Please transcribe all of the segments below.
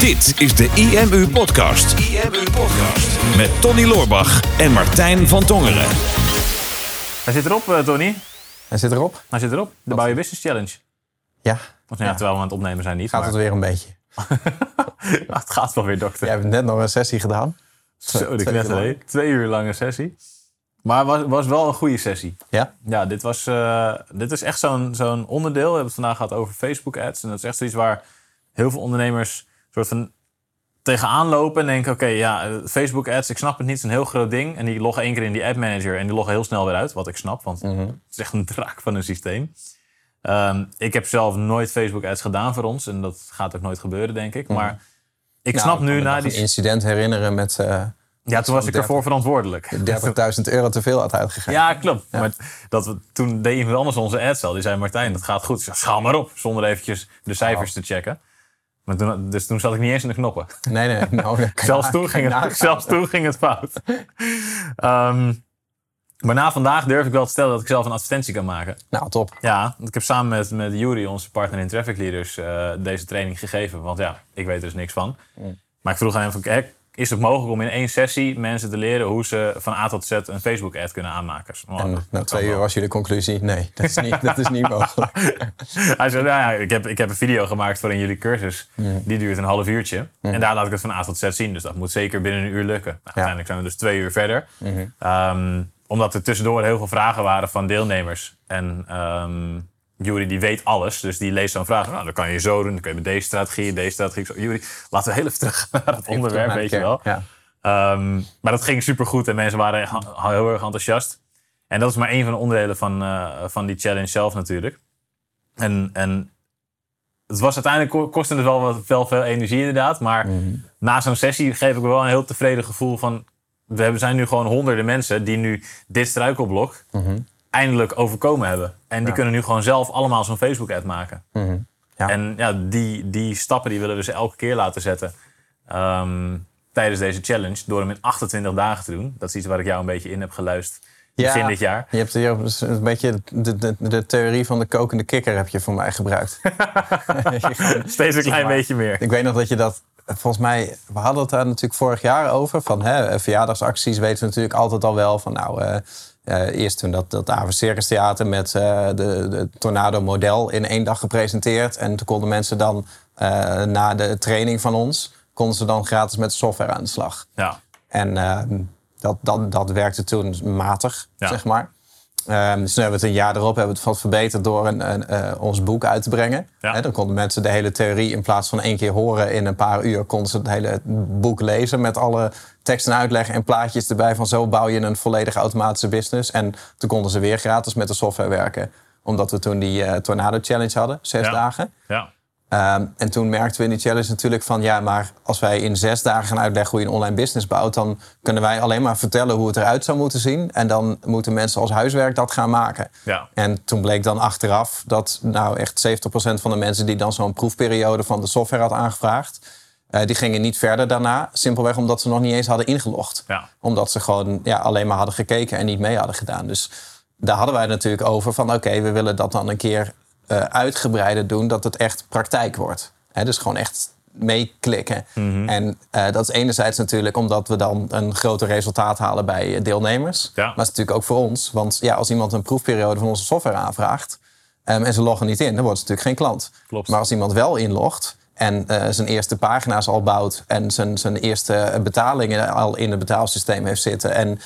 Dit is de IMU Podcast. IMU Podcast. Met Tony Loorbach en Martijn van Tongeren. Hij zit erop, uh, Tony. Hij zit erop. Hij zit erop. De Bouw Je Business Challenge. Ja. Of nou ja, terwijl we aan het opnemen zijn niet. Gaat maar... het weer een beetje. het gaat wel weer, dokter. Jij hebt net nog een sessie gedaan. Zo, de knetter, Twee uur lange sessie. Maar was, was wel een goede sessie. Ja? Ja, dit, was, uh, dit is echt zo'n zo'n onderdeel. We hebben het vandaag gehad over Facebook ads. En dat is echt zoiets waar heel veel ondernemers soort van tegenaan lopen en denken: oké, ja, Facebook ads, ik snap het niet, het is een heel groot ding. En die loggen één keer in die ad manager en die loggen heel snel weer uit, wat ik snap, want Mhm. het is echt een draak van een systeem. Um, ik heb zelf nooit Facebook ads gedaan voor ons en dat gaat ook nooit gebeuren, denk ik. Maar ik Nou, snap nu na die. incident herinneren met eh Ja, toen was ik 30 ervoor verantwoordelijk. 30.000 euro te veel had uitgegeven. Ja, klopt. Maar dat we, toen deed iemand anders onze ads al. Die zei, Martijn, dat gaat goed. Zei, schaal maar op. Zonder eventjes de cijfers te checken. Maar toen, dus toen zat ik niet eens in de knoppen. Nee, nee. Nou, zelfs, toen ging het, zelfs toen ging het fout. Ehm, maar na vandaag durf ik wel te stellen dat ik zelf een advertentie kan maken. Nou, top. Ja, want ik heb samen met, met Jury, onze partner in Traffic Leaders, eh, deze training gegeven. Want ja, ik weet er dus niks van. Maar ik vroeg aan hem, van, is het mogelijk om in één sessie mensen te leren hoe ze van A tot Z een Facebook-ad kunnen aanmaken? Oh, En na twee uur was jullie conclusie, nee, dat is niet, dat is niet mogelijk. Hij zei, nou ja, ik heb, ik heb een video gemaakt voor een jullie cursus. Die duurt een half uurtje. En daar laat ik het van A tot Z zien. Dus dat moet zeker binnen een uur lukken. Nou, uiteindelijk zijn we dus twee uur verder. Ehm, omdat er tussendoor heel veel vragen waren van deelnemers. En ehm Jury die weet alles. Dus die leest zo'n vraag. Nou, dan kan je zo doen. Dan kun je met deze strategie, deze strategie. Zo, Jury, laten we heel even terug naar het onderwerp, naar weet je wel. ja. Ehm, maar dat ging supergoed en mensen waren heel erg enthousiast. En dat is maar een van de onderdelen van, eh, van die challenge zelf natuurlijk. En, en het was uiteindelijk ko- kostte het wel, wat, wel veel energie inderdaad. Maar na zo'n sessie geef ik wel een heel tevreden gevoel van... We zijn nu gewoon honderden mensen die nu dit struikelblok eindelijk overkomen hebben. En die kunnen nu gewoon zelf allemaal zo'n Facebook-ad maken. Ja. En ja, die, die stappen die willen we ze elke keer laten zetten ehm, tijdens deze challenge. Door hem in 28 dagen te doen. Dat is iets waar ik jou een beetje in heb geluisterd begin dit jaar. Je hebt hier dus een beetje de, de, de theorie van de kokende kikker heb je voor mij gebruikt. Gewoon- Steeds een klein maar. beetje meer. Ik weet nog dat je dat, volgens mij, we hadden het daar natuurlijk vorig jaar over. Van hè, verjaardagsacties weten we natuurlijk altijd al wel van nou. eh, eh, eerst toen dat, dat Aven Circus Theater met eh, de, de Tornado model in één dag gepresenteerd. En toen konden mensen dan eh, na de training van ons, konden ze dan gratis met software aan de slag. Ja. En ehm, dat, dat, dat werkte toen matig, Ja. zeg maar. Ehm, dus toen hebben we het een jaar erop hebben we het wat verbeterd door een, een, eh, ons boek uit te brengen. Ja. Dan konden mensen de hele theorie in plaats van één keer horen in een paar uur, konden ze het hele boek lezen met alle tekst en uitleg en plaatjes erbij van zo bouw je een volledig automatische business. En toen konden ze weer gratis met de software werken. Omdat we toen die eh, Tornado Challenge hadden, zes Ja. dagen. Ja. Ehm, en toen merkten we in die challenge natuurlijk van... ja, maar als wij in zes dagen gaan uitleggen hoe je een online business bouwt... dan kunnen wij alleen maar vertellen hoe het eruit zou moeten zien. En dan moeten mensen als huiswerk dat gaan maken. Ja. En toen bleek dan achteraf dat nou echt 70% van de mensen... die dan zo'n proefperiode van de software had aangevraagd... eh, die gingen niet verder daarna. Simpelweg omdat ze nog niet eens hadden ingelogd. Ja. Omdat ze gewoon ja, alleen maar hadden gekeken en niet mee hadden gedaan. Dus daar hadden wij natuurlijk over van... oké, we willen dat dan een keer eh, uitgebreider doen... dat het echt praktijk wordt. Dus gewoon echt meeklikken. Mhm. En eh, dat is enerzijds natuurlijk omdat we dan een groter resultaat halen bij eh, deelnemers. Ja. Maar het is natuurlijk ook voor ons. Want ja, als iemand een proefperiode van onze software aanvraagt... ehm, en ze loggen niet in, dan wordt het natuurlijk geen klant. Klopt. Maar als iemand wel inlogt en zijn eerste pagina's al bouwt... en zijn, zijn eerste betalingen al in het betaalsysteem heeft zitten... en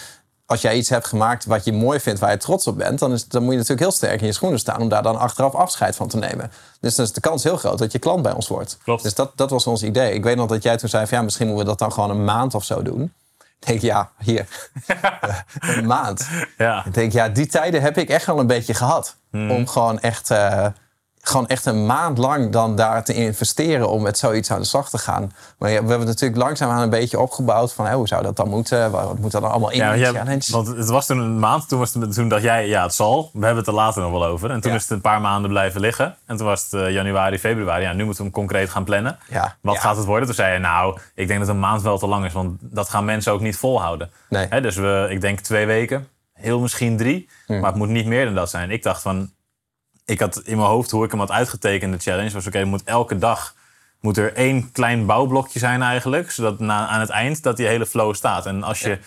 als jij iets hebt gemaakt wat je mooi vindt, waar je trots op bent... dan, is, dan moet je natuurlijk heel sterk in je schoenen staan... om daar dan achteraf afscheid van te nemen. Dus dan is de kans heel groot dat je klant bij ons wordt. Klopt. Dus dat, dat was ons idee. Ik weet nog dat jij toen zei van... ja, misschien moeten we dat dan gewoon een maand of zo doen. Ik denk, ja, hier. een maand. Ja. Ik denk, ja, die tijden heb ik echt wel een beetje gehad. Om gewoon echt, eh, gewoon echt een maand lang dan daar te investeren om met zoiets aan de slag te gaan. Maar ja, we hebben het natuurlijk langzaamaan een beetje opgebouwd van hoe zou dat dan moeten? Wat moet dat dan allemaal in Ja, challenge? want het was toen een maand. Toen, was het, toen dacht jij, ja, het zal. We hebben het er later nog wel over. En toen is het een paar maanden blijven liggen. En toen was het eh, januari, februari. Ja, nu moeten we hem concreet gaan plannen. Wat gaat het worden? Toen zei je, nou, ik denk dat een maand wel te lang is. Want dat gaan mensen ook niet volhouden. Nee. Dus we, ik denk twee weken. Heel misschien drie. Hmm. Maar het moet niet meer dan dat zijn. Ik dacht van... Ik had in mijn hoofd hoe ik hem had uitgetekend, de challenge. Was oké, moet elke dag moet er één klein bouwblokje zijn eigenlijk. Zodat na, aan het eind dat die hele flow staat. En als je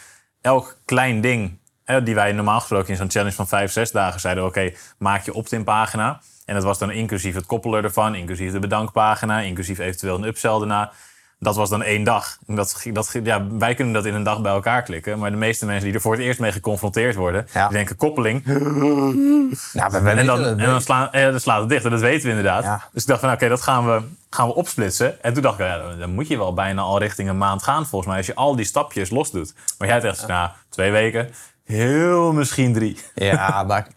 elk klein ding, hè, die wij normaal gesproken in zo'n challenge van vijf, zes dagen zeiden, oké, maak je opt-in pagina. En dat was dan inclusief het koppelen ervan, inclusief de bedankpagina, inclusief eventueel een upsell daarna. Dat was dan één dag. En Dat, dat, ja, wij kunnen dat in een dag bij elkaar klikken. Maar de meeste mensen die er voor het eerst mee geconfronteerd worden, Ja. die denken koppeling. Nou, we, we En dan, en dan, slaan, eh, dan slaat het dicht. En dat weten we inderdaad. Ja. Dus ik dacht van, oké, dat gaan we, gaan we opsplitsen. En toen dacht ik, ja, dan- moet je wel bijna al richting een maand gaan, volgens mij. Als je al die stapjes los doet. Maar jij zegt, nou, twee weken. Heel misschien drie. Ja, maar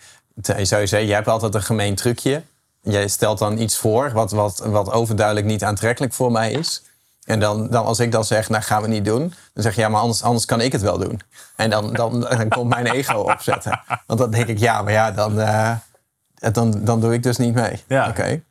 sowieso, jij hebt altijd een gemeen trucje. Jij stelt dan iets voor wat, wat, wat overduidelijk niet aantrekkelijk voor mij is. En dan, dan als ik dan zeg, nou gaan we niet doen. Dan zeg je, ja, maar anders, anders kan ik het wel doen. En dan, dan, dan komt mijn ego opzetten. Want dan denk ik, ja, maar ja, dan, eh, dan, dan doe ik dus niet mee. Ja. Oké.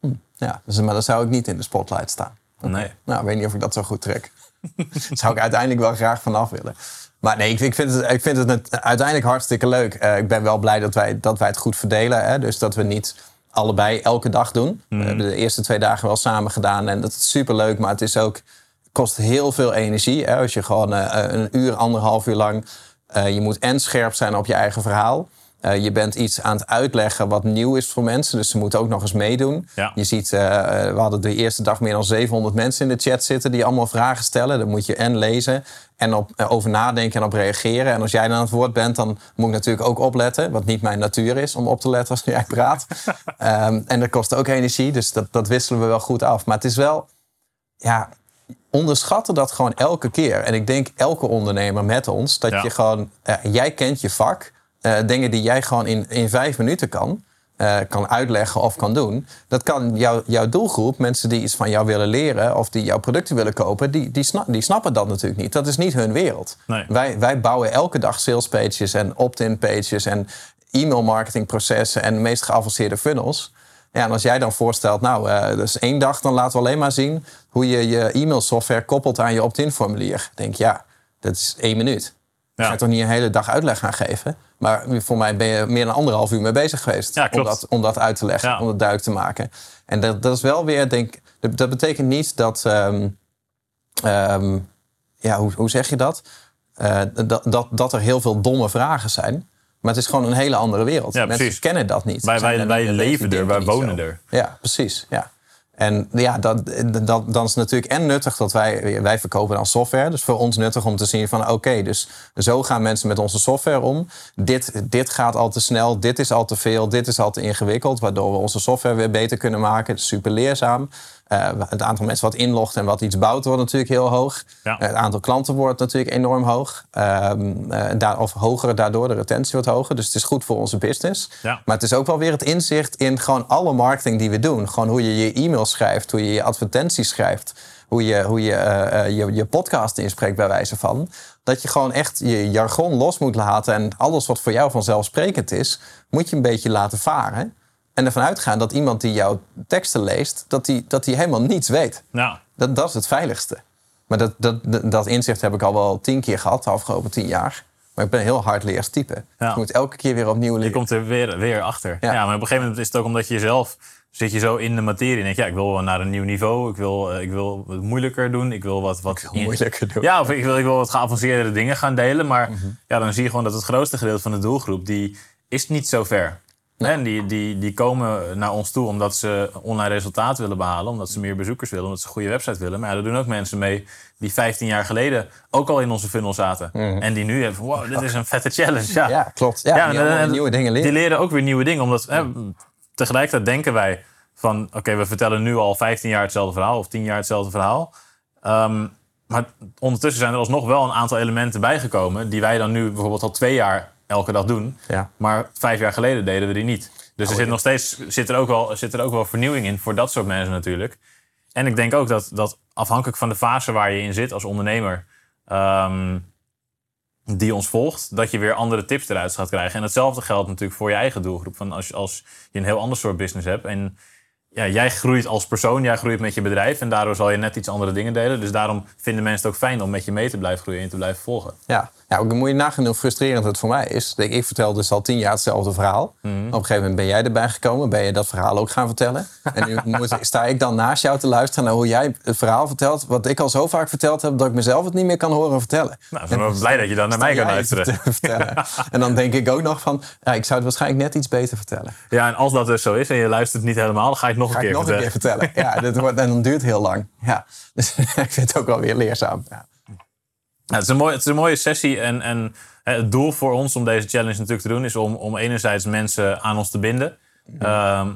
Hm, Ja, dus, maar dan zou ik niet in de spotlight staan. Nee. Nou, ik weet niet of ik dat zo goed trek. Zou ik uiteindelijk wel graag vanaf willen. Maar nee, ik, ik vind het, ik vind het uiteindelijk hartstikke leuk. Eh, ik ben wel blij dat wij, dat wij het goed verdelen. Hè? Dus dat we niet allebei elke dag doen. We hebben de eerste twee dagen wel samen gedaan. En dat is super leuk, maar het is ook, kost heel veel energie. Hè? Als je gewoon eh, een uur, anderhalf uur lang... eh, je moet en scherp zijn op je eigen verhaal. Eh, je bent iets aan het uitleggen wat nieuw is voor mensen. Dus ze moeten ook nog eens meedoen. Ja. Je ziet, eh, eh, we hadden de eerste dag meer dan 700 mensen in de chat zitten... die allemaal vragen stellen. Dan moet je en lezen en op, over nadenken en op reageren. En als jij dan aan het woord bent, dan moet ik natuurlijk ook opletten. Wat niet mijn natuur is, om op te letten als jij praat. Ehm, en dat kost ook energie, dus dat, dat wisselen we wel goed af. Maar het is wel... Ja, onderschatten dat gewoon elke keer. En ik denk elke ondernemer met ons, dat Ja. je gewoon, jij kent je vak, eh, dingen die jij gewoon in, in vijf minuten kan, eh, kan uitleggen of kan doen. Dat kan jouw jouw doelgroep, mensen die iets van jou willen leren of die jouw producten willen kopen, die, die, sna- die snappen dat natuurlijk niet. Dat is niet hun wereld. Nee. Wij, wij bouwen elke dag sales pages en opt-in pages en e-mail marketing processen en de meest geavanceerde funnels. Ja, en als jij dan voorstelt, nou, eh dus één dag, dan laten we alleen maar zien hoe je je e-mail software koppelt aan je opt-in formulier. Denk je, ja, dat is één minuut. Ik Ja. ga je toch niet een hele dag uitleg gaan geven. Maar voor mij ben je meer dan anderhalf uur mee bezig geweest. Ja, om, dat, om dat uit te leggen, Ja. om het duidelijk te maken. En dat, dat is wel weer, denk ik, dat, dat betekent niet dat. ehm, ehm, ja, hoe, hoe zeg je dat? Eh, dat, dat? Dat er heel veel domme vragen zijn. Maar het is gewoon een hele andere wereld. Ja, Mensen precies. kennen dat niet. Wij, wij, leven er, wij wonen zo. er. Ja, precies. Ja. En ja, dat, dat, dan is natuurlijk en nuttig dat wij, wij verkopen dan software. Dus voor ons nuttig om te zien van oké, dus zo gaan mensen met onze software om. Dit, dit gaat al te snel, dit is al te veel, dit is al te ingewikkeld. Waardoor we onze software weer beter kunnen maken. Super leerzaam. Eh, het aantal mensen wat inlogt en wat iets bouwt wordt natuurlijk heel hoog. Ja. Het aantal klanten wordt natuurlijk enorm hoog. Ehm, eh, daar, of hoger daardoor, de retentie wordt hoger. Dus het is goed voor onze business. Ja. Maar het is ook wel weer het inzicht in gewoon alle marketing die we doen. Gewoon hoe je je e-mail schrijft, hoe je je advertenties schrijft. Hoe je hoe je, eh, eh, je, je podcast inspreekt bij wijze van. Dat je gewoon echt je jargon los moet laten. En alles wat voor jou vanzelfsprekend is, moet je een beetje laten varen. En ervan uitgaan dat iemand die jouw teksten leest, dat die, dat die helemaal niets weet. Ja, Dat, dat is het veiligste. Maar dat, dat, dat, inzicht heb ik al wel tien keer gehad de afgelopen tien jaar. Maar ik ben een heel hardleers type. Ja. Ik moet elke keer weer opnieuw je leren. komt er weer, weer achter. Ja. Ja. maar op een gegeven moment is het ook omdat je jezelf zit je zo in de materie en denk je, ja, ik wil wel naar een nieuw niveau. Ik wil, eh, ik wil het moeilijker doen. Ik wil wat, wat wil moeilijker doen. Ja, of ik wil, ik wil wat geavanceerdere dingen gaan delen. Maar Mhm. ja, dan zie je gewoon dat het grootste gedeelte van de doelgroep, die is niet zo ver. En die, die, die komen naar ons toe omdat ze online resultaat willen behalen. Omdat ze meer bezoekers willen. Omdat ze een goede website willen. Maar ja, er doen ook mensen mee die 15 jaar geleden ook al in onze funnel zaten. En die nu hebben van, wow, dit is een vette challenge. Ja, Mhm. Ja, klopt. Ja, die en- allemaal en- nieuwe dingen leren. Die leren ook weer nieuwe dingen. Omdat hè, tegelijkertijd denken wij van... oké, we vertellen nu al 15 jaar hetzelfde verhaal... of 10 jaar hetzelfde verhaal. Ehm, maar ondertussen zijn er alsnog wel een aantal elementen bijgekomen... die wij dan nu bijvoorbeeld al twee jaar elke dag doen. Ja. Maar vijf jaar geleden deden we die niet. Dus er zit nog steeds zit er ook wel, zit er ook wel vernieuwing in voor dat soort mensen natuurlijk. En ik denk ook dat, dat afhankelijk van de fase waar je in zit als ondernemer... ehm, die ons volgt, dat je weer andere tips eruit gaat krijgen. En hetzelfde geldt natuurlijk voor je eigen doelgroep. Van als, als je een heel ander soort business hebt en ja, jij groeit als persoon, jij groeit met je bedrijf en daardoor zal je net iets andere dingen delen. Dus daarom vinden mensen het ook fijn om met je mee te blijven groeien en te blijven volgen. Ja, Ook moet je nagaan hoe frustrerend het voor mij is. Ik vertel dus al tien jaar hetzelfde verhaal. Mhm. Op een gegeven moment ben jij erbij gekomen. Ben je dat verhaal ook gaan vertellen. En nu moet, sta ik dan naast jou te luisteren naar hoe jij het verhaal vertelt. Wat ik al zo vaak verteld heb dat ik mezelf het niet meer kan horen vertellen. Nou, ik ben blij dat je dan naar mij kan luisteren. En dan denk ik ook nog van, ja, ik zou het waarschijnlijk net iets beter vertellen. Ja, en als dat dus zo is en je luistert niet helemaal, dan ga je het nog Ga een ik keer nog een vertellen. keer vertellen. Ja, dat wordt, en dan duurt het heel lang. Ja. Dus ik vind het ook wel weer leerzaam. Ja. Ja, het, is een mooie, het is een mooie sessie en, en het doel voor ons om deze challenge natuurlijk te doen is om, om enerzijds mensen aan ons te binden. Ehm,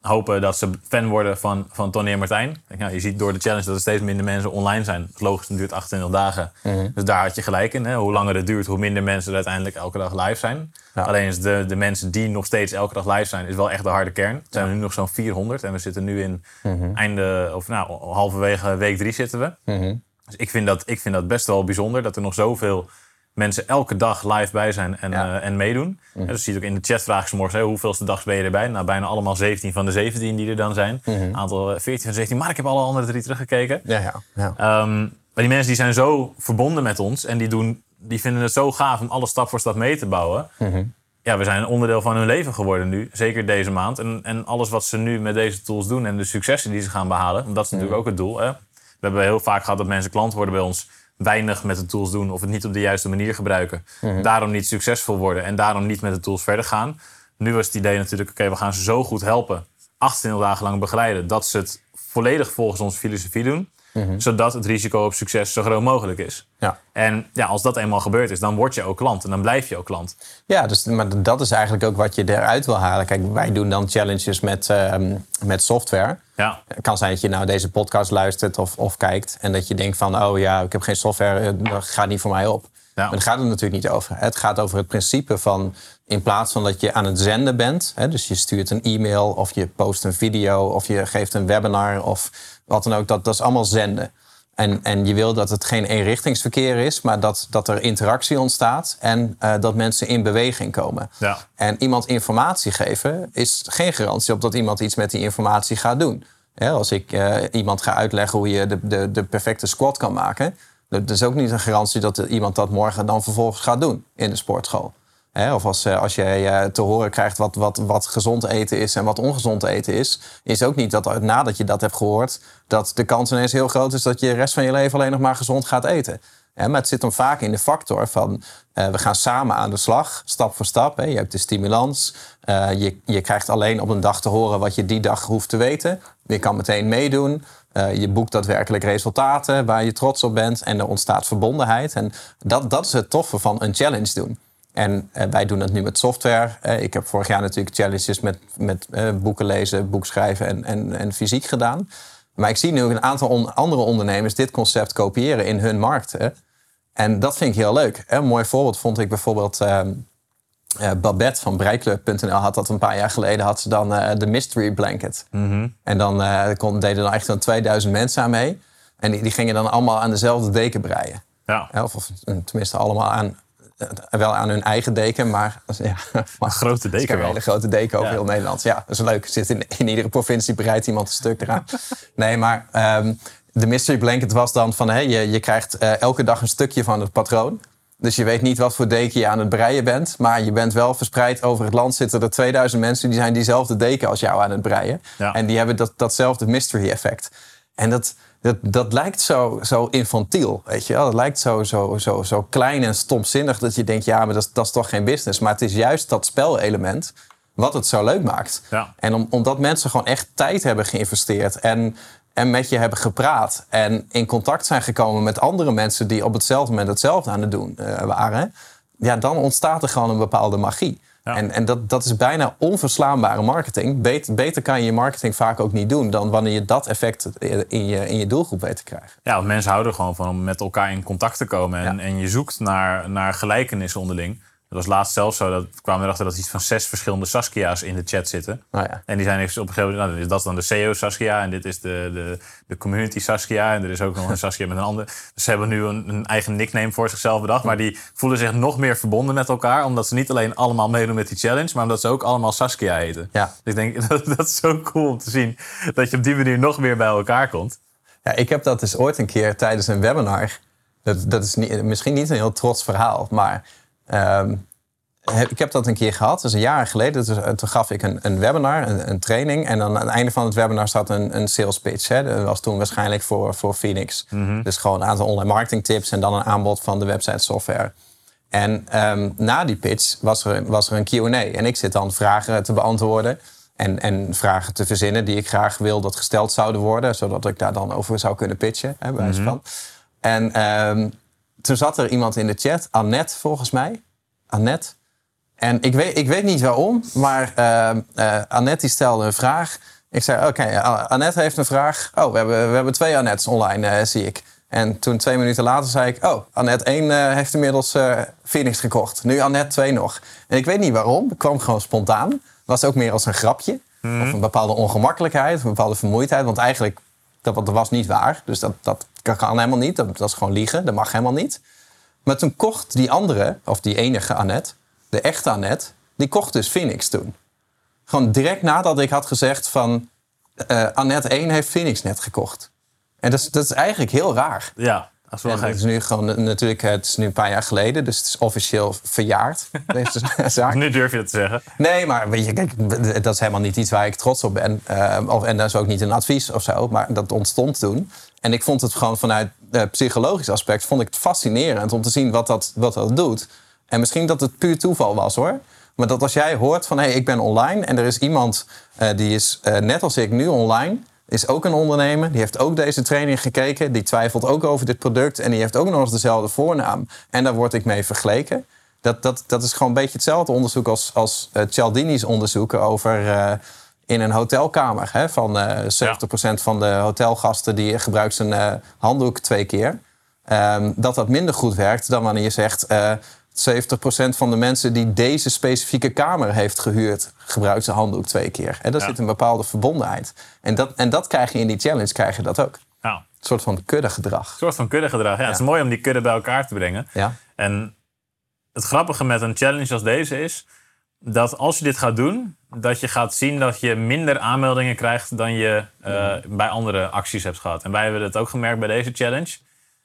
hopen dat ze fan worden van, van Tony en Martijn. Nou, je ziet door de challenge dat er steeds minder mensen online zijn. Het is logisch, het duurt 28 dagen. Dus daar had je gelijk in. Hè? Hoe langer het duurt, hoe minder mensen er uiteindelijk elke dag live zijn. Ja. Alleen is de, de mensen die nog steeds elke dag live zijn, is wel echt de harde kern. Het zijn er nu nog zo'n 400 en we zitten nu in einde, of nou, halverwege week drie zitten we. Dus ik vind, dat, ik vind dat best wel bijzonder dat er nog zoveel mensen elke dag live bij zijn en, Ja. eh, en meedoen. En dus zie je ook in de chat vragen ze morgen, hè, hoeveelste dag ben je erbij? Nou, bijna allemaal 17 van de 17 die er dan zijn. Een aantal eh, 14 van de 17, maar ik heb alle andere drie teruggekeken. Ja, ja, ja. Ehm, maar die mensen die zijn zo verbonden met ons en die, doen, die vinden het zo gaaf om alles stap voor stap mee te bouwen. Ja, we zijn een onderdeel van hun leven geworden nu, zeker deze maand. En, en alles wat ze nu met deze tools doen en de successen die ze gaan behalen, want dat is natuurlijk ook het doel. Hè? We hebben heel vaak gehad dat mensen klant worden bij ons, weinig met de tools doen of het niet op de juiste manier gebruiken. Daarom niet succesvol worden en daarom niet met de tools verder gaan. Nu was het idee natuurlijk, oké, we gaan ze zo goed helpen, 28 dagen lang begeleiden, dat ze het volledig volgens onze filosofie doen. Zodat het risico op succes zo groot mogelijk is. Ja. En ja, als dat eenmaal gebeurd is, dan word je ook klant en dan blijf je ook klant. Ja, dus, maar dat is eigenlijk ook wat je eruit wil halen. Kijk, wij doen dan challenges met, ehm, met software. Ja, Het kan zijn dat je nou deze podcast luistert of, of kijkt... en dat je denkt van, oh ja, ik heb geen software, eh, dat gaat niet voor mij op. Maar daar gaat het natuurlijk niet over. Het gaat over het principe van... in plaats van dat je aan het zenden bent... Hè, dus je stuurt een e-mail of je post een video... of je geeft een webinar of wat dan ook, dat, dat is allemaal zenden. En, en je wil dat het geen eenrichtingsverkeer is... maar dat, dat er interactie ontstaat en eh, dat mensen in beweging komen. Ja. En iemand informatie geven is geen garantie op dat iemand iets met die informatie gaat doen. Als ik eh, iemand ga uitleggen hoe je de, de, de perfecte squat kan maken, dat is ook niet een garantie dat iemand dat morgen dan vervolgens gaat doen in de sportschool. Hè, of als, eh, als jij eh, te horen krijgt wat, wat, wat gezond eten is en wat ongezond eten is, is ook niet dat nadat je dat hebt gehoord, dat de kans ineens heel groot is dat je de rest van je leven alleen nog maar gezond gaat eten. Maar het zit dan vaak in de factor van eh, we gaan samen aan de slag, stap voor stap. Hè. Je hebt de stimulans. Eh, je, je krijgt alleen op een dag te horen wat je die dag hoeft te weten. Je kan meteen meedoen. Eh, je boekt daadwerkelijk resultaten waar je trots op bent. En er ontstaat verbondenheid. En dat, dat is het toffe van een challenge doen. En eh, wij doen het nu met software. Eh, ik heb vorig jaar natuurlijk challenges met, met eh, boeken lezen, boek schrijven en, en, en fysiek gedaan. Maar ik zie nu ook een aantal on- andere ondernemers dit concept kopiëren in hun markten. En dat vind ik heel leuk. Een mooi voorbeeld vond ik bijvoorbeeld... ehm, eh, Babette van Breiklub.nl had dat een paar jaar geleden. Had ze dan de Mystery Blanket. En dan kon, deden dan echt dan 2000 mensen aan mee. En die, die gingen dan allemaal aan dezelfde deken breien. ja. Of, of tenminste allemaal aan, wel aan hun eigen deken. Maar, ja, maar grote deken is Een wel. hele grote deken over Ja. heel Nederland. Ja, dat is leuk. Zit in, in iedere provincie bereidt iemand een stuk eraan. nee, maar ehm, de mystery blanket was dan van... Hey, je, je krijgt eh, elke dag een stukje van het patroon. Dus je weet niet wat voor deken je aan het breien bent. Maar je bent wel verspreid over het land. Zitten er 2000 mensen die zijn diezelfde deken als jou aan het breien. Ja. En die hebben dat, datzelfde mystery effect. En dat, dat, dat lijkt zo, zo infantiel, weet je wel. Dat lijkt zo, zo, zo, zo klein en stomzinnig dat je denkt... ja, maar dat, is- dat is toch geen business. Maar het is juist dat spelelement wat het zo leuk maakt. Ja. En om, omdat mensen gewoon echt tijd hebben geïnvesteerd... en, en met je hebben gepraat... en in contact zijn gekomen met andere mensen... die op hetzelfde moment hetzelfde aan het doen eh, waren... ja, dan ontstaat er gewoon een bepaalde magie. Ja. En, en dat, dat is bijna onverslaanbare marketing. Beter, beter kan je je marketing vaak ook niet doen... dan wanneer je dat effect in je, in je doelgroep weet te krijgen. Ja, want mensen houden er gewoon van om met elkaar in contact te komen. En, Ja. en je zoekt naar, naar gelijkenissen onderling. Dat was laatst zelfs zo, dat we kwamen erachter dat iets van zes verschillende Saskia's in de chat zitten. Nou ja. En die zijn op een gegeven moment, nou, dat is dan de CEO Saskia en dit is de, de, de community Saskia. En er is ook nog een Saskia met een ander. Dus ze hebben nu een, een eigen nickname voor zichzelf bedacht. Maar die voelen zich nog meer verbonden met elkaar. Omdat ze niet alleen allemaal meedoen met die challenge, maar omdat ze ook allemaal Saskia heten. Ja. Dus ik denk, dat, dat is zo cool om te zien. Dat je op die manier nog meer bij elkaar komt. Ja, ik heb dat dus ooit een keer tijdens een webinar Dat, dat is niet, misschien niet een heel trots verhaal, maar ehm, ik heb dat een keer gehad. Dat is een jaar geleden. Toen gaf ik een, een webinar, een, een training. En dan aan het einde van het webinar zat een, een sales pitch. Hè. Dat was toen waarschijnlijk voor, voor Phoenix. Dus gewoon een aantal online marketing tips en dan een aanbod van de website software. En ehm, na die pitch was er, was er een Q&A. En ik zit dan vragen te beantwoorden. En, en vragen te verzinnen die ik graag wil dat gesteld zouden worden. Zodat ik daar dan over zou kunnen pitchen. Hè, bij van. En ehm, toen zat er iemand in de chat, Annette volgens mij. Annette. En ik weet, ik weet niet waarom, maar eh, Annette die stelde een vraag. Ik zei, oké, eh, Annette heeft een vraag. Oh, we hebben, we hebben twee Annettes online, zie ik. En toen twee minuten later zei ik... oh, Annette 1 eh, heeft inmiddels Phoenix gekocht. Nu Annette 2 nog. En ik weet niet waarom. Het kwam gewoon spontaan. was ook meer als een grapje. Of een bepaalde ongemakkelijkheid, een bepaalde vermoeidheid. Want eigenlijk, dat, dat was niet waar. Dus dat, dat kan helemaal niet. Dat, dat is gewoon liegen. Dat mag helemaal niet. Maar toen kocht die andere, of die enige Annette... de echte Annette, die kocht dus Phoenix toen. Gewoon direct nadat ik had gezegd van... eh Annette 1 heeft Phoenix net gekocht. En dat is, dat is eigenlijk heel raar. Ja, dat is wel En het gek. is nu gewoon eh, natuurlijk, het is nu een paar jaar geleden, dus het is officieel verjaard, deze zaak. Nu durf je dat te zeggen. Nee, maar weet je, kijk, dat is helemaal niet iets waar ik trots op ben. Eh, of, en dat is ook niet een advies of zo, maar dat ontstond toen. En ik vond het gewoon vanuit uh, psychologisch aspect vond ik het fascinerend om te zien wat dat, wat dat doet. En misschien dat het puur toeval was hoor. Maar dat als jij hoort van hé, hey, ik ben online en er is iemand uh, die is uh, net als ik nu online is ook een ondernemer. Die heeft ook deze training gekeken. Die twijfelt ook over dit product. En die heeft ook nog eens dezelfde voornaam. En daar word ik mee vergeleken. Dat, dat, dat is gewoon een beetje hetzelfde onderzoek als, als uh, Cialdini's onderzoeken over in een hotelkamer. Hè, van uh, 70% ja. van de hotelgasten die gebruikt zijn uh, handdoek twee keer. Um, dat dat minder goed werkt dan wanneer je zegt... uh, 70% van de mensen die deze specifieke kamer heeft gehuurd, gebruikt zijn handdoek twee keer. En daar ja. zit een bepaalde verbondenheid. En dat, en dat krijg je in die challenge, krijg je dat ook. Ja. Een soort van kuddegedrag. Een soort van kuddegedrag, ja. ja. Het is mooi om die kudde bij elkaar te brengen. Ja. En het grappige met een challenge als deze is... dat als je dit gaat doen, dat je gaat zien dat je minder aanmeldingen krijgt... dan je uh, bij andere acties hebt gehad. En wij hebben het ook gemerkt bij deze challenge...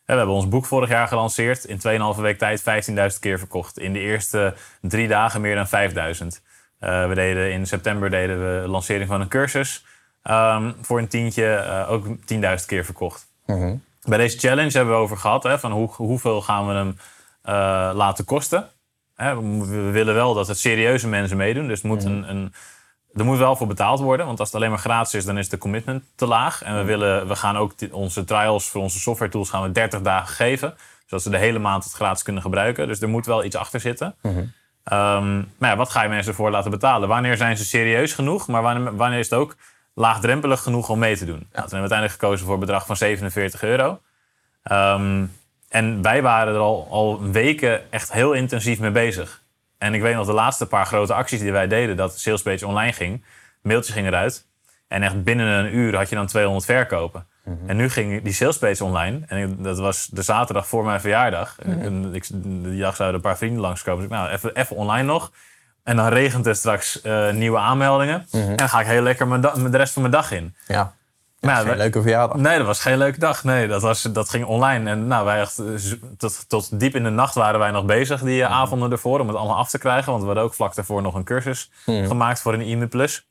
We hebben ons boek vorig jaar gelanceerd. In 2,5 week tijd 15.000 keer verkocht. In de eerste drie dagen meer dan 5.000. Uh, we deden in september deden we de lancering van een cursus. Um, voor een tientje uh, ook 10.000 keer verkocht. Mhm. Bij deze challenge hebben we over gehad. Hè, van hoe, hoeveel gaan we hem laten kosten. Hè, we, willen wel dat het serieuze mensen meedoen. Dus moet Mhm. een, een er moet wel voor betaald worden, want als het alleen maar gratis is, dan is de commitment te laag. En we, willen, we gaan ook onze trials voor onze software tools gaan we 30 dagen geven. Zodat ze de hele maand het gratis kunnen gebruiken. Dus er moet wel iets achter zitten. Mhm. Mm -hmm. um, maar ja, wat ga je mensen voor laten betalen? Wanneer zijn ze serieus genoeg? Maar wanneer, wanneer is het ook laagdrempelig genoeg om mee te doen? Ja. Nou, toen hebben we uiteindelijk gekozen voor een bedrag van 47 euro. Um, en wij waren er al, al weken echt heel intensief mee bezig. En ik weet nog de laatste paar grote acties die wij deden, dat Salespage online ging. Mailtjes gingen eruit. En echt binnen een uur had je dan 200 verkopen. Mm -hmm. En nu ging die Salespage online. En dat was de zaterdag voor mijn verjaardag. Mm -hmm. en ik, die dag zouden een paar vrienden langskomen. Dus ik, nou, even, even online nog. En dan regent er straks uh, nieuwe aanmeldingen. Mm -hmm. En dan ga ik heel lekker mijn de rest van mijn dag in. Ja. Ja, geen leuke verjaardag. Nee, dat was geen leuke dag. Nee, dat, was, dat ging online. En nou, wij echt, tot, tot diep in de nacht waren wij nog bezig die uh, avonden ervoor om het allemaal af te krijgen. Want we hadden ook vlak daarvoor nog een cursus hmm. gemaakt voor een e-mail plus.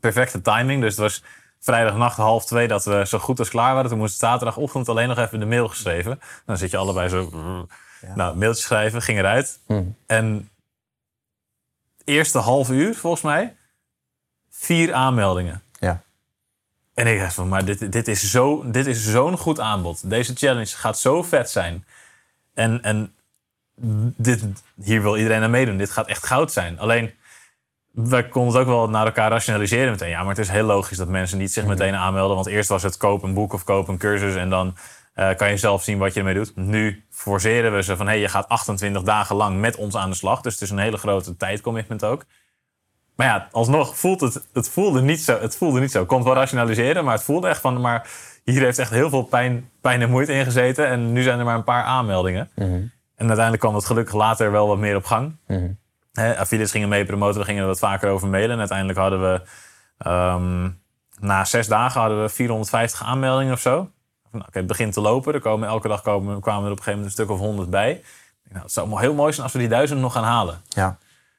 Perfecte timing. Dus het was vrijdagnacht half twee dat we zo goed als klaar waren. Toen moest zaterdagochtend alleen nog even de mail geschreven. Dan zit je allebei zo... Ja. Nou, mailtje schrijven, ging eruit. Hmm. En eerste half uur, volgens mij, vier aanmeldingen. En ik dacht van, maar dit, dit is zo'n is zo'n goed aanbod. Deze challenge gaat zo vet zijn. En, en dit, hier wil iedereen aan meedoen. Dit gaat echt goud zijn. Alleen, wij konden het ook wel naar elkaar rationaliseren meteen. Ja, maar het is heel logisch dat mensen niet zich meteen aanmelden. Want eerst was het koop een boek of koop een cursus. En dan uh, kan je zelf zien wat je ermee doet. Nu forceren we ze van, hé, hey, je gaat 28 dagen lang met ons aan de slag. Dus het is een hele grote tijdcommitment ook. Maar ja, alsnog voelt het, het voelde niet zo. Het voelde niet zo. Het wel rationaliseren, maar het voelde echt van, maar hier heeft echt heel veel pijn, pijn en moeite in gezeten. En nu zijn er maar een paar aanmeldingen. Mhm. Mm -hmm. En uiteindelijk kwam het gelukkig later wel wat meer op gang. Mm -hmm. He, affiliates gingen mee promoten, we gingen er wat vaker over mailen. En uiteindelijk hadden we, um, na zes dagen hadden we 450 aanmeldingen of zo. nou, oké, het begint te lopen. Er komen, elke dag komen, kwamen er op een gegeven moment een stuk of honderd bij. Ik denk, Nou, het zou heel mooi zijn als we die duizend nog gaan halen. Ja.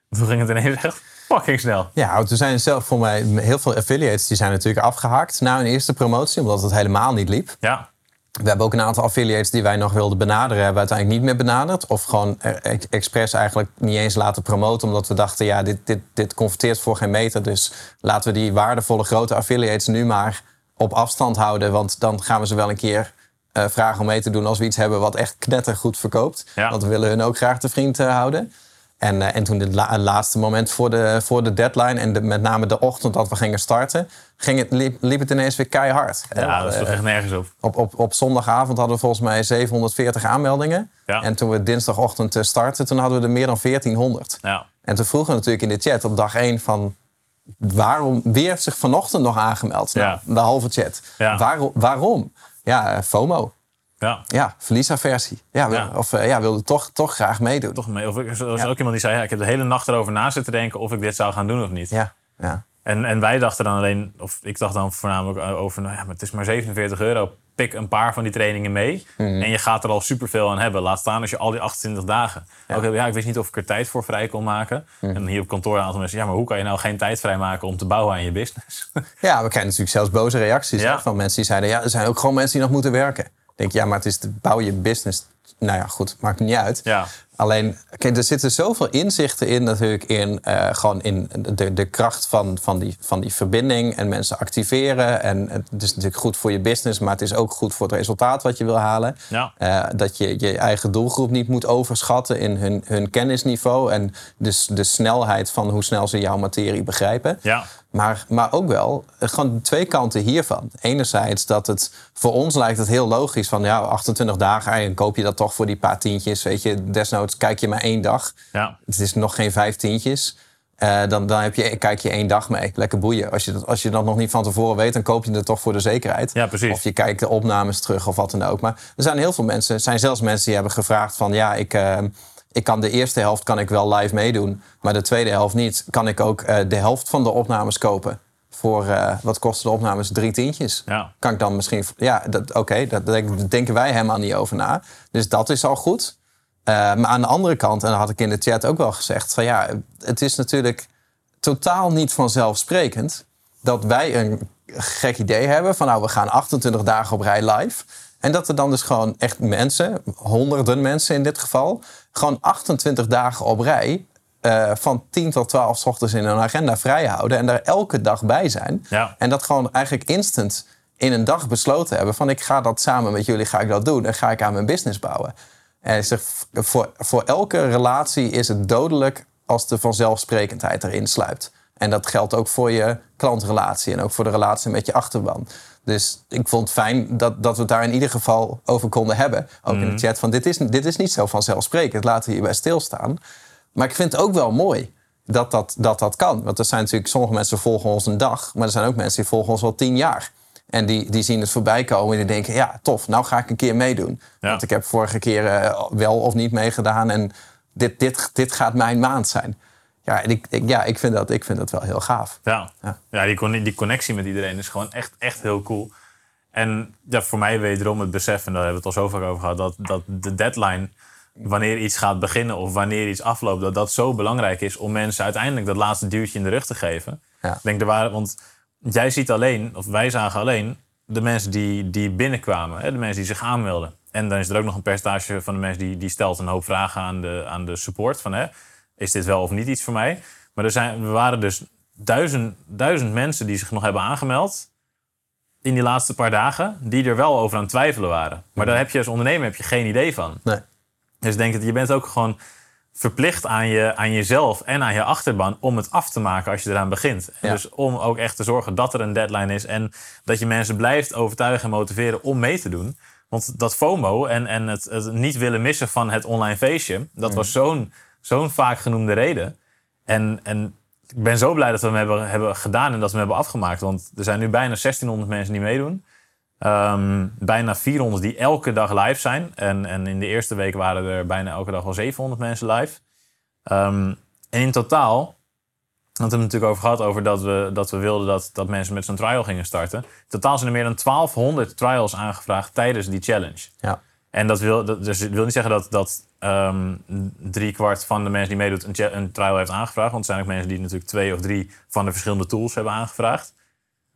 Toen ging het ineens echt fucking snel. Ja, er zijn zelf voor mij heel veel affiliates die zijn natuurlijk afgehaakt na hun eerste promotie, omdat het helemaal niet liep. Ja, We hebben ook een aantal affiliates die wij nog wilden benaderen, hebben we uiteindelijk niet meer benaderd. Of gewoon ex- expres eigenlijk niet eens laten promoten, omdat we dachten, ja, dit, dit, dit converteert voor geen meter. Dus laten we die waardevolle grote affiliates nu maar op afstand houden. Want dan gaan we ze wel een keer eh, vragen om mee te doen als we iets hebben wat echt knettergoed verkoopt. Ja. Want we willen hun ook graag te vriend eh, houden. En, eh, en toen het la- laatste moment voor de, voor de deadline en de, met name de ochtend dat we gingen starten, ging het, liep, liep het ineens weer keihard. ja dat Eh, is toch echt nergens op. op, op, op zondagavond hadden we volgens mij 740 aanmeldingen. Ja. En toen we dinsdagochtend eh, startten, toen hadden we er meer dan 1400. Ja, En toen vroegen we natuurlijk in de chat op dag 1 van... Waarom, wie heeft zich vanochtend nog aangemeld? Nou, Ja. de halve chat. Ja. Waarom? waarom? Ja, eh, FOMO. Ja. Ja, verliesaversie. Ja, wil- Ja. Of eh, ja, wilde toch, toch graag meedoen. Toch mee. Of er was Ja. ook iemand die zei, ja, ik heb de hele nacht erover na zitten denken of ik dit zou gaan doen of niet. Ja, ja. En, en wij dachten dan alleen, of ik dacht dan voornamelijk over, nou ja, maar het is maar 47 euro. Pik een paar van die trainingen mee. Mhm. En je gaat er al superveel aan hebben. Laat staan als je al die 28 dagen. Ja. Ook, ja, ik wist niet of ik er tijd voor vrij kon maken. Mhm. En hier op kantoor een aantal mensen, ja, maar hoe kan je nou geen tijd vrijmaken om te bouwen aan je business? Ja, we krijgen natuurlijk zelfs boze reacties Ja. hè, van mensen die zeiden... ja, er zijn ook gewoon mensen die nog moeten werken. Denk, ja, maar het is de, bouw je business. Nou ja, goed, maakt niet uit. ja, Alleen, kijk, er zitten zoveel inzichten in natuurlijk in, eh, gewoon in de, de kracht van, van, die, van die verbinding en mensen activeren. En het is natuurlijk goed voor je business, maar het is ook goed voor het resultaat wat je wil halen. ja. Eh, dat je je eigen doelgroep niet moet overschatten in hun, hun kennisniveau en dus de snelheid van hoe snel ze jouw materie begrijpen. ja. Maar, maar ook wel eh, gewoon twee kanten hiervan. Enerzijds dat het voor ons lijkt het heel logisch van ja, 28 dagen en koop je dat toch voor die paar tientjes. Weet je, desnoods kijk je maar één dag. ja. Het is nog geen vijf tientjes. Eh, dan dan heb je, kijk je één dag mee. Lekker boeien. Als je, dat, als je dat nog niet van tevoren weet, dan koop je het toch voor de zekerheid. Ja, precies. Of je kijkt de opnames terug of wat dan ook. Maar er zijn heel veel mensen, er zijn zelfs mensen die hebben gevraagd van ja, ik, eh, ik kan de eerste helft kan ik wel live meedoen, maar de tweede helft niet. Kan ik ook eh, de helft van de opnames kopen? Voor eh, wat kosten de opnames? Drie tientjes. Ja. Kan ik dan misschien. Ja, dat- oké, dat, daar denken wij helemaal niet over na. Dus dat is al goed. Eh, maar aan de andere kant, en dat had ik in de chat ook wel gezegd, van ja, het is natuurlijk totaal niet vanzelfsprekend dat wij een gek idee hebben van nou, we gaan 28 dagen op rij live. En dat er dan dus gewoon echt mensen, honderden mensen in dit geval, gewoon 28 dagen op rij eh, van 10 tot 12 's ochtends in hun agenda vrijhouden en daar elke dag bij zijn. Ja. En dat gewoon eigenlijk instant in een dag besloten hebben van ik ga dat samen met jullie ga ik dat doen en ga ik aan mijn business bouwen. En ik zeg, voor, voor elke relatie is het dodelijk als de vanzelfsprekendheid erin sluipt. En dat geldt ook voor je klantrelatie en ook voor de relatie met je achterban. Dus ik vond het fijn dat, dat we het daar in ieder geval over konden hebben. Ook in de chat van dit is, dit is niet zo vanzelfsprekend. Laten we hierbij stilstaan. Maar ik vind het ook wel mooi dat dat, dat dat kan. Want er zijn natuurlijk sommige mensen volgen ons een dag. Maar er zijn ook mensen die volgen ons al tien jaar. En die, die zien het voorbij komen en die denken... ja, tof, nou ga ik een keer meedoen. Ja. Want ik heb vorige keer eh, wel of niet meegedaan... en dit, dit, dit gaat mijn maand zijn. Ja, en ik, ik, ja ik, vind dat, ik vind dat wel heel gaaf. Ja, Ja. ja. die, die connectie met iedereen is gewoon echt, echt heel cool. En ja, voor mij wederom het besef, en daar hebben we het al zo vaak over gehad, dat, dat de deadline, wanneer iets gaat beginnen of wanneer iets afloopt, dat dat zo belangrijk is om mensen uiteindelijk dat laatste duwtje in de rug te geven. Ja. Ik denk, er waren, want jij ziet alleen, of wij zagen alleen, de mensen die, die binnenkwamen, hè, de mensen die zich aanmelden. En dan is er ook nog een percentage van de mensen die, die stelt een hoop vragen aan de, aan de support. Van, hè, is dit wel of niet iets voor mij? Maar er, zijn, er waren dus duizend, duizend mensen die zich nog hebben aangemeld in die laatste paar dagen, die er wel over aan het twijfelen waren. Maar daar heb je als ondernemer heb je geen idee van. Nee. Dus ik denk dat je bent ook gewoon verplicht aan, je, aan jezelf en aan je achterban om het af te maken als je eraan begint. Ja. Dus om ook echt te zorgen dat er een deadline is en dat je mensen blijft overtuigen en motiveren om mee te doen. Want dat FOMO en, en het, het niet willen missen van het online feestje, dat was zo'n zo'n vaak genoemde reden. En, en ik ben zo blij dat we hem hebben, hebben gedaan en dat we hem hebben afgemaakt. Want er zijn nu bijna 1600 mensen die meedoen. Ehm, bijna 400 die elke dag live zijn. En, en in de eerste week waren er bijna elke dag wel 700 mensen live. Ehm, en in totaal Want we hebben het natuurlijk over gehad over dat we, dat we wilden dat, dat mensen met zo'n trial gingen starten. In totaal zijn er meer dan 1200 trials aangevraagd tijdens die challenge. Ja. En dat wil, dat, dus wil niet zeggen dat, dat um, drie kwart van de mensen die meedoet een, een trial heeft aangevraagd. Want er zijn ook mensen die natuurlijk twee of drie van de verschillende tools hebben aangevraagd.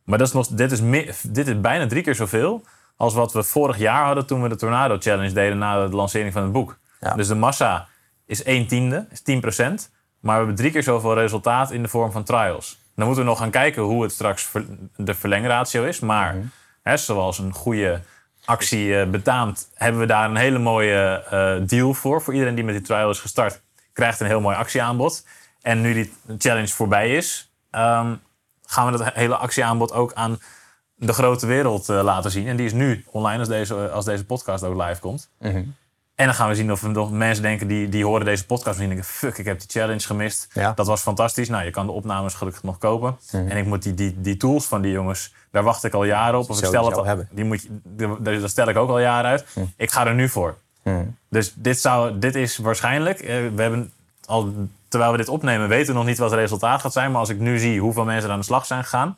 Maar dat is nog, dit, is dit is bijna drie keer zoveel als wat we vorig jaar hadden toen we de Tornado Challenge deden na de lancering van het boek. Ja. Dus de massa is 1 tiende, is 10 procent. Maar we hebben drie keer zoveel resultaat in de vorm van trials. Dan moeten we nog gaan kijken hoe het straks de verlengratio is. Maar mhm. hè, zoals een goede actie uh, betaamt, hebben we daar een hele mooie uh, deal voor. Voor iedereen die met die trial is gestart, krijgt een heel mooi actieaanbod. En nu die challenge voorbij is, um, gaan we dat hele actieaanbod ook aan de grote wereld uh, laten zien. En die is nu online als deze, als deze podcast ook live komt. Mm en dan gaan we zien of er nog mensen denken die, die horen deze podcast en denken: fuck, ik heb die challenge gemist. Ja. Dat was fantastisch. Nou, je kan de opnames gelukkig nog kopen. Mhm. En ik moet die, die, die tools van die jongens, daar wacht ik al jaren op. Of ik stel het al, hebben. Die moet je, daar stel ik ook al jaren uit. Mhm. Ik ga er nu voor. Mhm. Dus dit, zou, dit is waarschijnlijk. Eh, we hebben al, terwijl we dit opnemen, weten we nog niet wat het resultaat gaat zijn. Maar als ik nu zie hoeveel mensen aan de slag zijn gegaan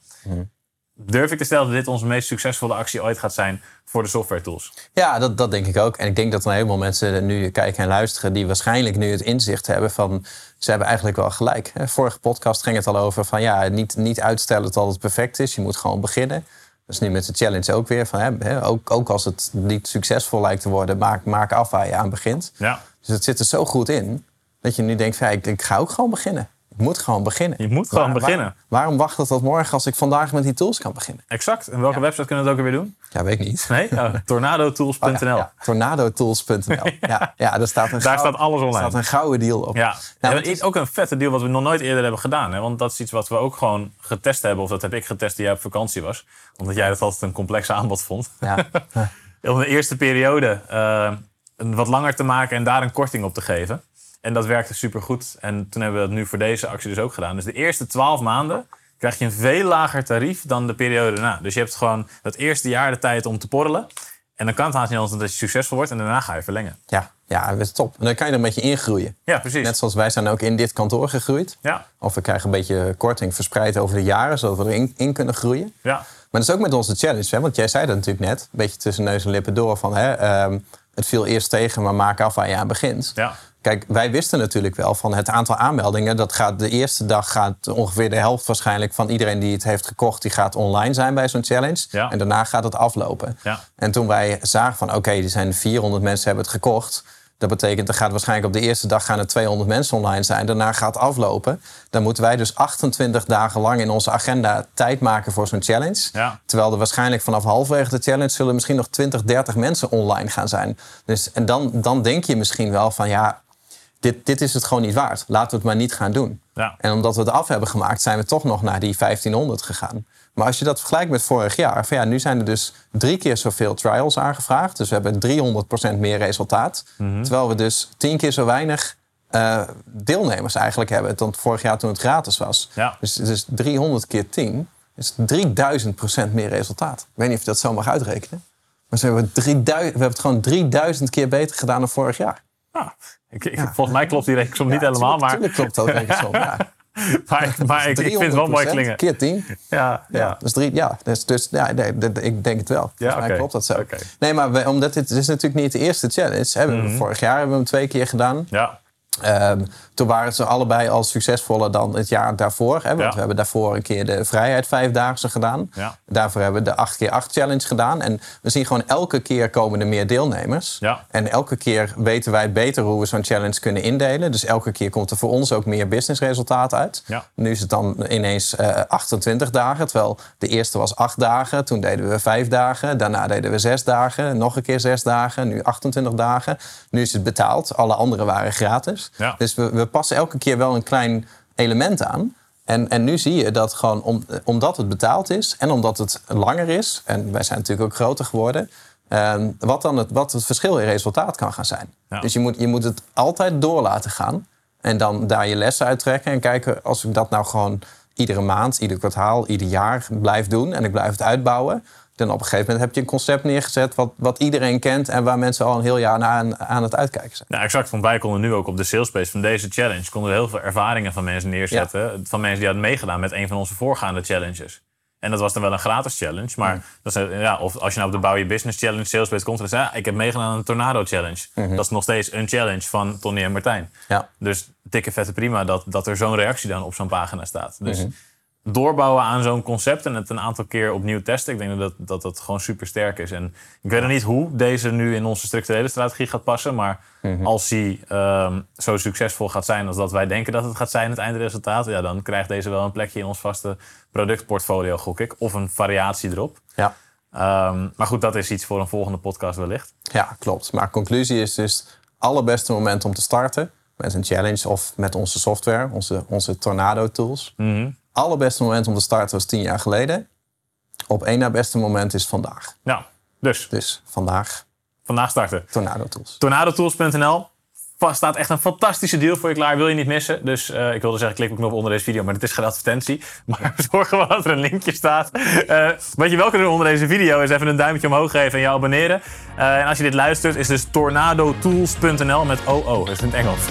durf ik te stellen dat dit onze meest succesvolle actie ooit gaat zijn voor de software tools. Ja, dat, dat denk ik ook. En ik denk dat er een heleboel mensen nu kijken en luisteren die waarschijnlijk nu het inzicht hebben van ze hebben eigenlijk wel gelijk. Vorige podcast ging het al over van ja, niet, niet uitstellen tot het perfect is. Je moet gewoon beginnen. Dus nu met de challenge ook weer van hè, ook, ook als het niet succesvol lijkt te worden, maak, maak af waar je aan begint. Ja. Dus het zit er zo goed in dat je nu denkt van ja, ik, ik ga ook gewoon beginnen. Ik moet gewoon beginnen. Je moet gewoon beginnen. waarom wachten tot morgen als ik vandaag met die tools kan beginnen? Exact. En welke website kunnen we het ook weer doen? Ja, weet ik niet. Nee? Oh, tornadotools.nl. Oh, ja, Tornadotools.nl. ja, ja, daar staat, een daar staat alles online. staat een gouden deal op. Ja. Nou, is ook een vette deal wat we nog nooit eerder hebben gedaan. Hè? Want dat is iets wat we ook gewoon getest hebben. Of dat heb ik getest toen jij op vakantie was. Omdat jij dat altijd een complex aanbod vond. Ja. Om de eerste periode uh, wat langer te maken en daar een korting op te geven. En dat werkte supergoed. En toen hebben we dat nu voor deze actie dus ook gedaan. Dus de eerste twaalf maanden krijg je een veel lager tarief dan de periode daarna. Dus je hebt gewoon dat eerste jaar de tijd om te porrelen. En dan kan het haast niet anders dat je succesvol wordt. En daarna ga je verlengen. Ja, ja dat is top. En dan kan je er een beetje ingroeien. Ja, precies. Net zoals wij zijn ook in dit kantoor gegroeid. Ja. Of we krijgen een beetje korting verspreid over de jaren. Zodat we erin in kunnen groeien. Ja. Maar dat is ook met onze challenge. Hè? Want jij zei dat natuurlijk net. Een beetje tussen neus en lippen door. Van, hè, ehm, het viel eerst tegen, maar maak af waar je aan begint. Ja. Kijk, wij wisten natuurlijk wel van het aantal aanmeldingen. Dat gaat de eerste dag gaat ongeveer de helft waarschijnlijk van iedereen die het heeft gekocht, die gaat online zijn bij zo'n challenge. En daarna gaat het aflopen. Ja. En toen wij zagen van oké, er zijn 400 mensen hebben het gekocht. Dat betekent, er gaat waarschijnlijk op de eerste dag gaan er 200 mensen online zijn. Daarna gaat aflopen. Dan moeten wij dus 28 dagen lang in onze agenda tijd maken voor zo'n challenge. Ja. Terwijl er waarschijnlijk vanaf halverwege de challenge zullen misschien nog 20, 30 mensen online gaan zijn. Dus, en dan, dan denk je misschien wel van ja, dit, dit is het gewoon niet waard. Laten we het maar niet gaan doen. Ja. En omdat we het af hebben gemaakt, zijn we toch nog naar die 1500 gegaan. Maar als je dat vergelijkt met vorig jaar, van ja, nu zijn er dus drie keer zoveel trials aangevraagd. Dus we hebben 300% meer resultaat. Mhm. Terwijl we dus tien keer zo weinig uh, deelnemers eigenlijk hebben dan vorig jaar toen het gratis was. Ja. Dus, dus 300 keer 10 is 3000% meer resultaat. Ik weet niet of je dat zo mag uitrekenen. Maar ze hebben 3000, we hebben het gewoon 3000 keer beter gedaan dan vorig jaar. Ah, ik, ik, volgens mij klopt die rekensom niet helemaal. Maar... Natuurlijk klopt dat rekensom, ja. maar, maar ik, ik, vind het wel mooi klingen. keer 10. Ja, ja. Dus drie, ja, dus, dus ja, nee, ik denk het wel. Ja, mij klopt dat zo. Okay. Nee, maar we, omdat dit, dit is natuurlijk niet de eerste challenge. Hebben mm -hmm. we vorig jaar hebben we hem twee keer gedaan. Ja. Um, toen waren ze allebei al succesvoller dan het jaar daarvoor. Hè? Want we hebben daarvoor een keer de Vrijheid Vijfdaagse gedaan. Ja. Daarvoor hebben we de 8 keer 8 challenge gedaan. En we zien gewoon elke keer komen er meer deelnemers. Ja. En elke keer weten wij beter hoe we zo'n challenge kunnen indelen. Dus elke keer komt er voor ons ook meer businessresultaat uit. Nu is het dan ineens uh, eh, 28 dagen. Terwijl de eerste was 8 dagen. Toen deden we 5 dagen. Daarna deden we 6 dagen. Nog een keer 6 dagen. Nu 28 dagen. Nu is het betaald. Alle andere waren gratis. Ja. Dus we, we passen elke keer wel een klein element aan. En, en nu zie je dat gewoon om, omdat het betaald is en omdat het langer is, en wij zijn natuurlijk ook groter geworden, ehm, wat dan het, wat het verschil in resultaat kan gaan zijn. Dus je moet, je moet het altijd door laten gaan en dan daar je lessen uit trekken en kijken als ik dat nou gewoon iedere maand, ieder kwartaal, ieder jaar blijf doen en ik blijf het uitbouwen, Dan op een gegeven moment heb je een concept neergezet wat, wat iedereen kent en waar mensen al een heel jaar naar aan, aan het uitkijken zijn. Nou, exact. Want wij konden nu ook op de salespace van deze challenge konden we heel veel ervaringen van mensen neerzetten. Van mensen die hadden meegedaan met een van onze voorgaande challenges. En dat was dan wel een gratis challenge. Maar Mm. dat is, ja, of als je nou op de Bouw Je Business Challenge salespace komt... dan zeg je, ja, ik heb meegedaan aan een Tornado Challenge. Mhm. Dat is nog steeds een challenge van Tony en Martijn. Ja. Dus dikke vette prima dat, dat er zo'n reactie dan op zo'n pagina staat. Dus Mhm. Doorbouwen aan zo'n concept en het een aantal keer opnieuw testen. Ik denk dat dat, dat gewoon super sterk is. En ik weet nog niet hoe deze nu in onze structurele strategie gaat passen. Maar Mhm. als hij ehm, zo succesvol gaat zijn als dat wij denken dat het gaat zijn, het eindresultaat. Ja, dan krijgt deze wel een plekje in ons vaste productportfolio, gok ik. Of een variatie erop. Ja. Ehm, maar goed, dat is iets voor een volgende podcast wellicht. Ja, klopt. Maar conclusie is dus het allerbeste moment om te starten met een challenge of met onze software, onze, onze Tornado tools. Allerbeste moment om te starten was tien jaar geleden. Op één na beste moment is vandaag. Nou, dus Dus vandaag vandaag starten. Tornado tools. Tornadotools.nl staat echt een fantastische deal voor je klaar. Wil je niet missen. Dus eh, ik wilde zeggen, klik op knop onder deze video. Maar het is geen advertentie. Maar zorg gewoon dat er een linkje staat. Eh, wat je wel kunt doen onder deze video is even een duimpje omhoog geven en je abonneren. Eh, en als je dit luistert is dus tornadotools.nl met OO. Dat is in het Engels.